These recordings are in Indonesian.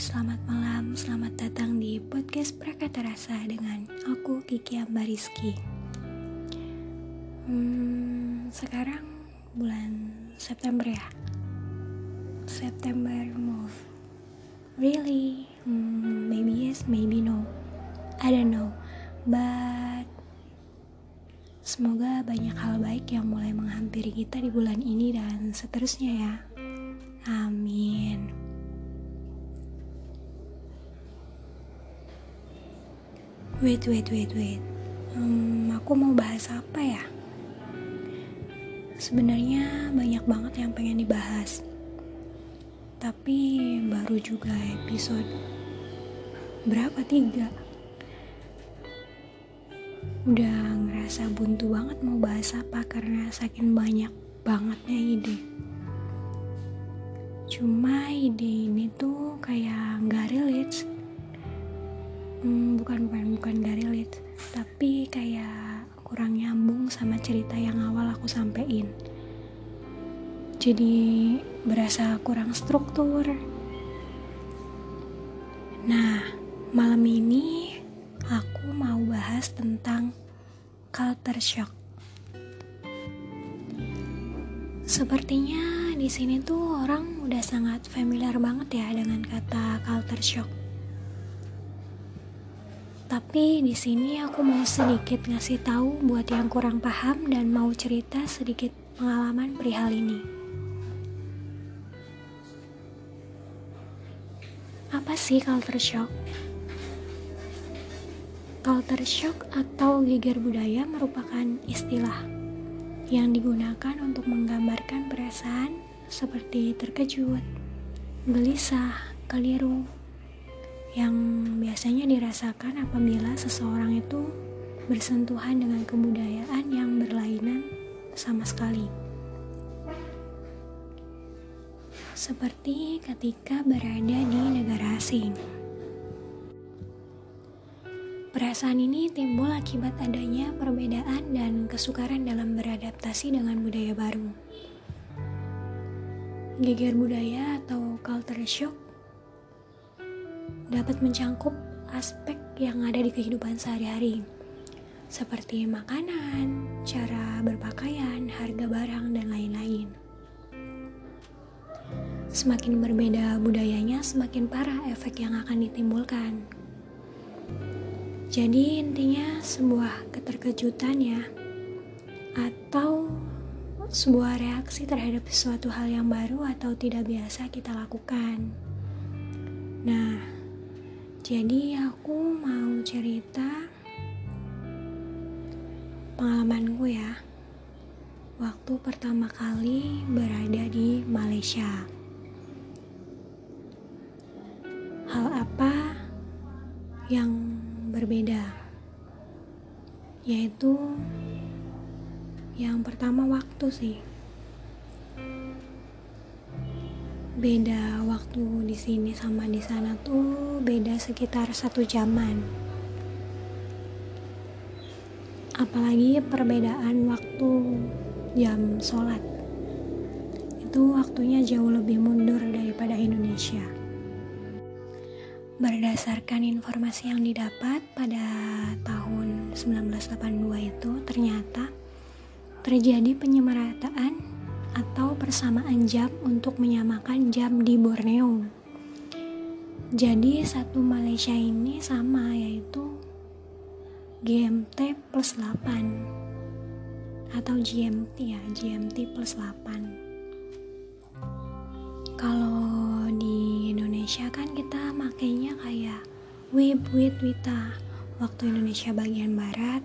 selamat malam, selamat datang di podcast Prakata Rasa dengan aku Kiki Ambariski. Hmm, sekarang bulan September ya. September move. Really? Hmm, maybe yes, maybe no. I don't know. But semoga banyak hal baik yang mulai menghampiri kita di bulan ini dan seterusnya ya. Amin. Wait, wait, wait, wait. Hmm, aku mau bahas apa ya? Sebenarnya banyak banget yang pengen dibahas. Tapi baru juga episode berapa tiga. Udah ngerasa buntu banget mau bahas apa karena saking banyak bangetnya ide. Cuma ide ini tuh kayak nggak relate hmm, bukan bukan bukan gak relate tapi kayak kurang nyambung sama cerita yang awal aku sampein. Jadi berasa kurang struktur. Nah malam ini aku mau bahas tentang culture shock. Sepertinya di sini tuh orang udah sangat familiar banget ya dengan kata culture shock tapi di sini aku mau sedikit ngasih tahu buat yang kurang paham dan mau cerita sedikit pengalaman perihal ini. Apa sih culture shock? Culture shock atau geger budaya merupakan istilah yang digunakan untuk menggambarkan perasaan seperti terkejut, gelisah, keliru, yang biasanya dirasakan apabila seseorang itu bersentuhan dengan kebudayaan yang berlainan sama sekali. Seperti ketika berada di negara asing. Perasaan ini timbul akibat adanya perbedaan dan kesukaran dalam beradaptasi dengan budaya baru. Geger budaya atau culture shock dapat mencangkup aspek yang ada di kehidupan sehari-hari, seperti makanan, cara berpakaian, harga barang, dan lain-lain. Semakin berbeda budayanya, semakin parah efek yang akan ditimbulkan. Jadi, intinya sebuah keterkejutan, ya, atau sebuah reaksi terhadap sesuatu hal yang baru atau tidak biasa kita lakukan. Nah, jadi aku mau cerita pengalamanku ya. Waktu pertama kali berada di Malaysia. Hal apa yang berbeda? Yaitu yang pertama waktu sih. Beda waktu di sini sama di sana tuh beda sekitar satu jaman. Apalagi perbedaan waktu jam sholat. Itu waktunya jauh lebih mundur daripada Indonesia. Berdasarkan informasi yang didapat pada tahun 1982 itu ternyata terjadi penyemarataan atau persamaan jam untuk menyamakan jam di Borneo. Jadi satu Malaysia ini sama yaitu GMT plus 8 atau GMT ya, GMT plus 8. Kalau di Indonesia kan kita makainya kayak WIB, WIT, WITA. Waktu Indonesia bagian barat,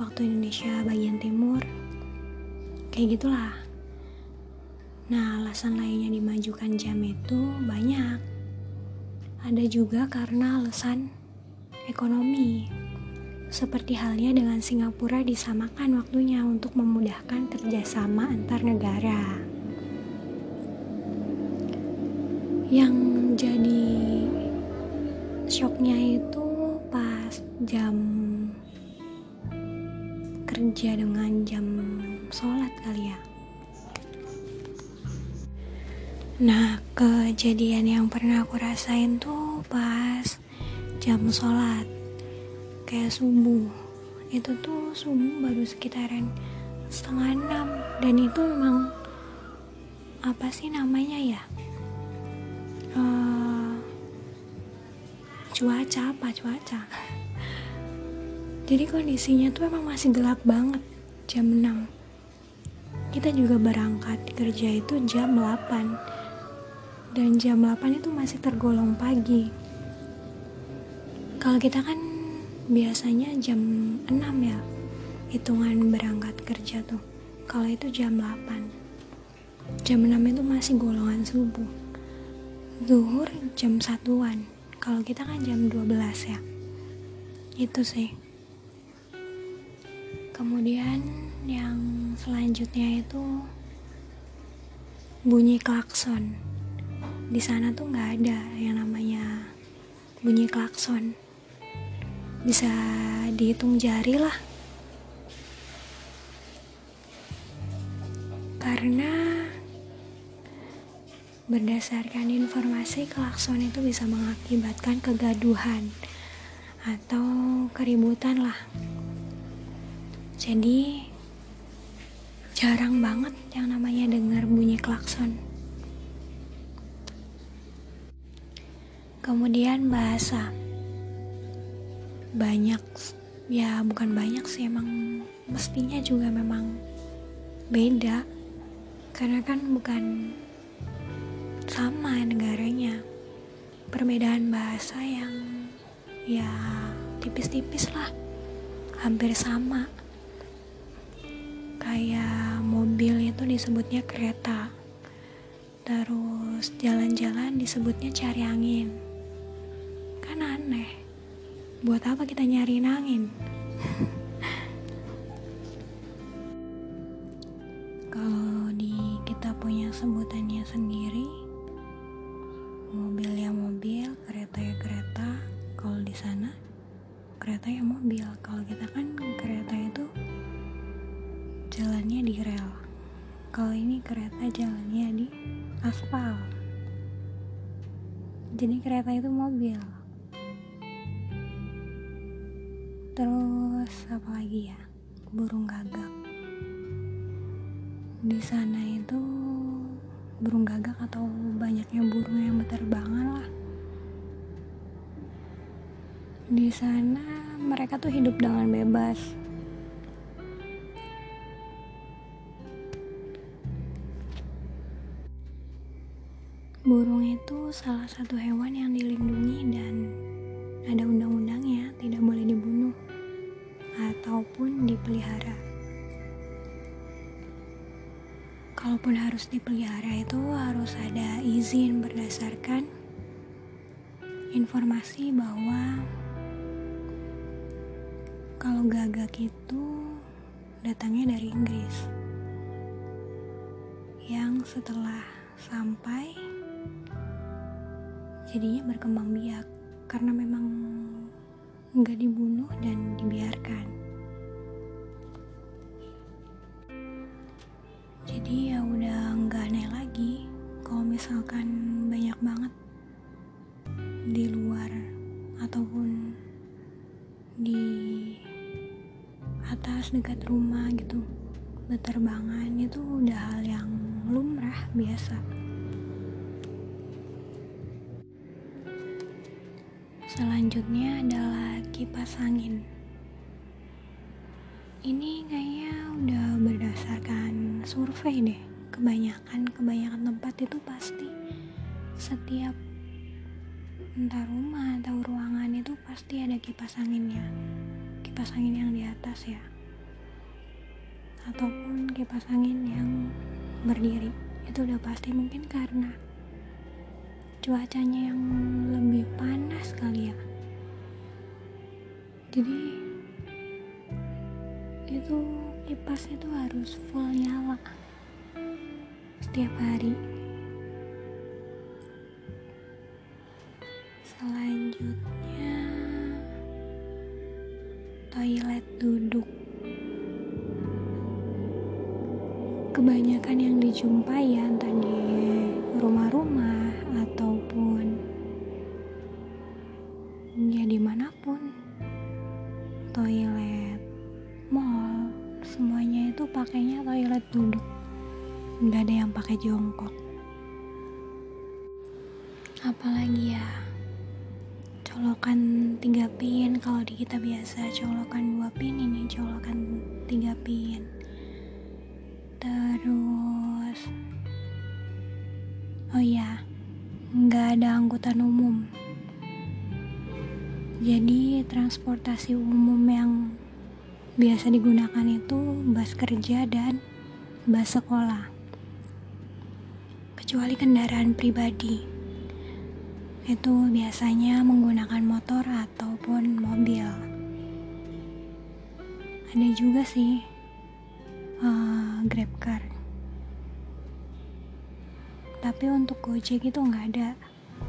waktu Indonesia bagian timur. Kayak gitulah. Nah, alasan lainnya dimajukan jam itu banyak. Ada juga karena alasan ekonomi. Seperti halnya dengan Singapura disamakan waktunya untuk memudahkan kerjasama antar negara. Yang jadi shocknya itu pas jam kerja dengan jam sholat kali ya Nah, kejadian yang pernah aku rasain tuh pas jam sholat. Kayak subuh. Itu tuh subuh baru sekitaran setengah enam. Dan itu memang apa sih namanya ya? Uh, cuaca apa cuaca? Jadi kondisinya tuh emang masih gelap banget jam 6 kita juga berangkat kerja itu jam 8 dan jam 8 itu masih tergolong pagi. Kalau kita kan biasanya jam 6 ya hitungan berangkat kerja tuh. Kalau itu jam 8 jam 6 itu masih golongan subuh. Zuhur jam satuan. Kalau kita kan jam 12 ya. Itu sih. Kemudian yang selanjutnya itu bunyi klakson di sana tuh nggak ada yang namanya bunyi klakson. Bisa dihitung jari lah. Karena berdasarkan informasi klakson itu bisa mengakibatkan kegaduhan atau keributan lah. Jadi jarang banget yang namanya dengar bunyi klakson kemudian bahasa. Banyak ya bukan banyak sih emang mestinya juga memang beda. Karena kan bukan sama negaranya. Perbedaan bahasa yang ya tipis-tipis lah. Hampir sama. Kayak mobil itu disebutnya kereta. Terus jalan-jalan disebutnya cari angin kan aneh. Buat apa kita nyari angin? Kalau di kita punya sebutannya sendiri mobil ya mobil kereta ya kereta. Kalau di sana kereta ya mobil. Kalau kita kan kereta itu jalannya di rel. Kalau ini kereta jalannya di aspal. Jadi kereta itu mobil terus apa lagi ya? Burung gagak. Di sana itu burung gagak atau banyaknya burung yang berterbangan lah. Di sana mereka tuh hidup dengan bebas. Burung itu salah satu hewan yang dilindungi dan ada undang-undangnya, dipelihara. Kalaupun harus dipelihara itu harus ada izin berdasarkan informasi bahwa kalau gagak itu datangnya dari Inggris. Yang setelah sampai jadinya berkembang biak. Karena memang nggak dibunuh dan dibiarkan jadi ya udah nggak aneh lagi kalau misalkan banyak banget di luar ataupun di atas dekat rumah gitu berterbangan itu udah hal yang lumrah biasa Selanjutnya adalah kipas angin. Ini kayaknya udah berdasarkan survei deh. Kebanyakan kebanyakan tempat itu pasti setiap entah rumah atau ruangan itu pasti ada kipas anginnya. Kipas angin yang di atas ya. Ataupun kipas angin yang berdiri. Itu udah pasti mungkin karena cuacanya yang lebih panas kali ya jadi itu kipas itu harus full nyala. Setiap hari. Selanjutnya toilet duduk. Kebanyakan yang dijumpai ya entah di rumah-rumah ataupun ya di mana pun. Toilet pakainya toilet duduk. Nggak ada yang pakai jongkok. Apalagi ya? Colokan tiga pin. Kalau di kita biasa colokan dua pin ini colokan tiga pin. Terus oh ya nggak ada angkutan umum. Jadi transportasi umum yang biasa digunakan itu bus kerja dan bus sekolah kecuali kendaraan pribadi itu biasanya menggunakan motor ataupun mobil. Ada juga sih uh, Grab Car. Tapi untuk Gojek itu nggak ada.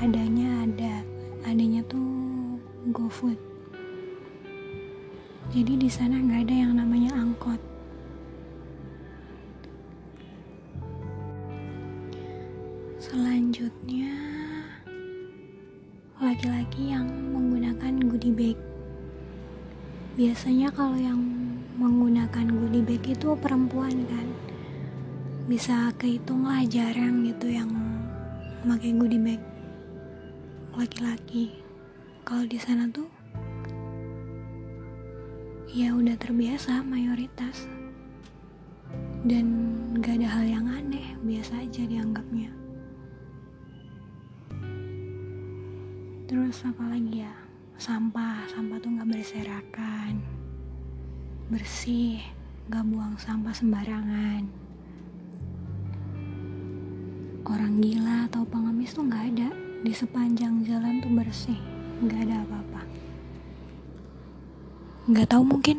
Adanya ada, adanya tuh GoFood. Jadi di sana nggak ada yang namanya angkot. Selanjutnya laki-laki yang menggunakan goodie bag. Biasanya kalau yang menggunakan goodie bag itu perempuan kan. Bisa kehitung lah jarang gitu yang pakai goodie bag laki-laki. Kalau di sana tuh ya udah terbiasa mayoritas. Dan gak ada hal yang aneh biasa aja dianggapnya. Terus apa lagi ya? Sampah sampah tuh nggak berserakan. Bersih nggak buang sampah sembarangan. Orang gila atau pengemis tuh nggak ada. Di sepanjang jalan tuh bersih nggak ada apa-apa nggak tahu mungkin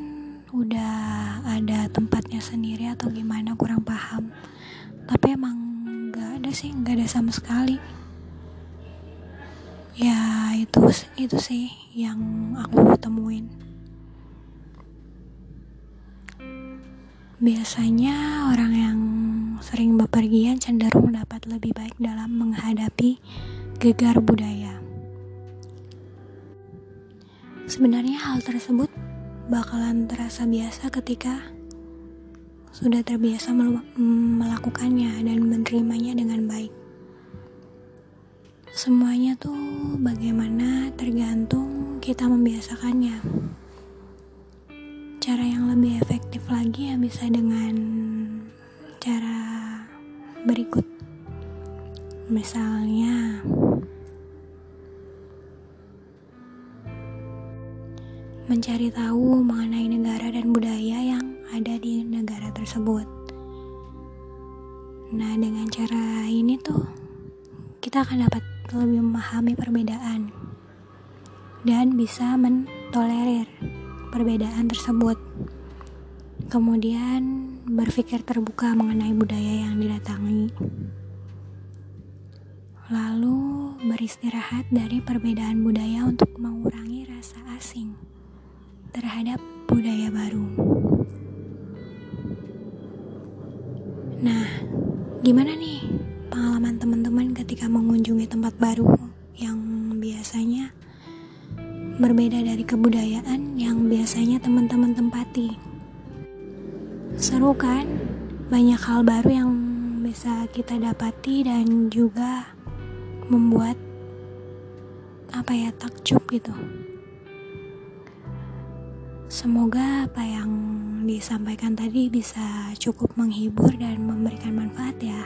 udah ada tempatnya sendiri atau gimana kurang paham. Tapi emang nggak ada sih nggak ada sama sekali. Ya itu itu sih yang aku temuin. Biasanya orang yang sering bepergian cenderung dapat lebih baik dalam menghadapi gegar budaya. Sebenarnya hal tersebut bakalan terasa biasa ketika sudah terbiasa melakukannya dan menerimanya dengan baik Semuanya tuh bagaimana tergantung kita membiasakannya. Cara yang lebih efektif lagi ya bisa dengan cara berikut. Misalnya, mencari tahu mengenai negara dan budaya yang ada di negara tersebut. Nah, dengan cara ini tuh kita akan dapat lebih memahami perbedaan dan bisa mentolerir perbedaan tersebut. Kemudian berpikir terbuka mengenai budaya yang didatangi. Lalu beristirahat dari perbedaan budaya untuk mengurangi rasa asing terhadap budaya baru. Nah, gimana nih pengalaman teman-teman ketika mengunjungi tempat baru yang biasanya berbeda dari kebudayaan yang biasanya teman-teman tempati. Seru kan? Banyak hal baru yang bisa kita dapati dan juga membuat apa ya takjub gitu. Semoga apa yang disampaikan tadi bisa cukup menghibur dan memberikan manfaat ya.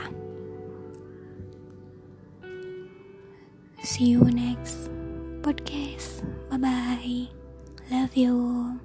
See you next podcast. Bye bye. Love you.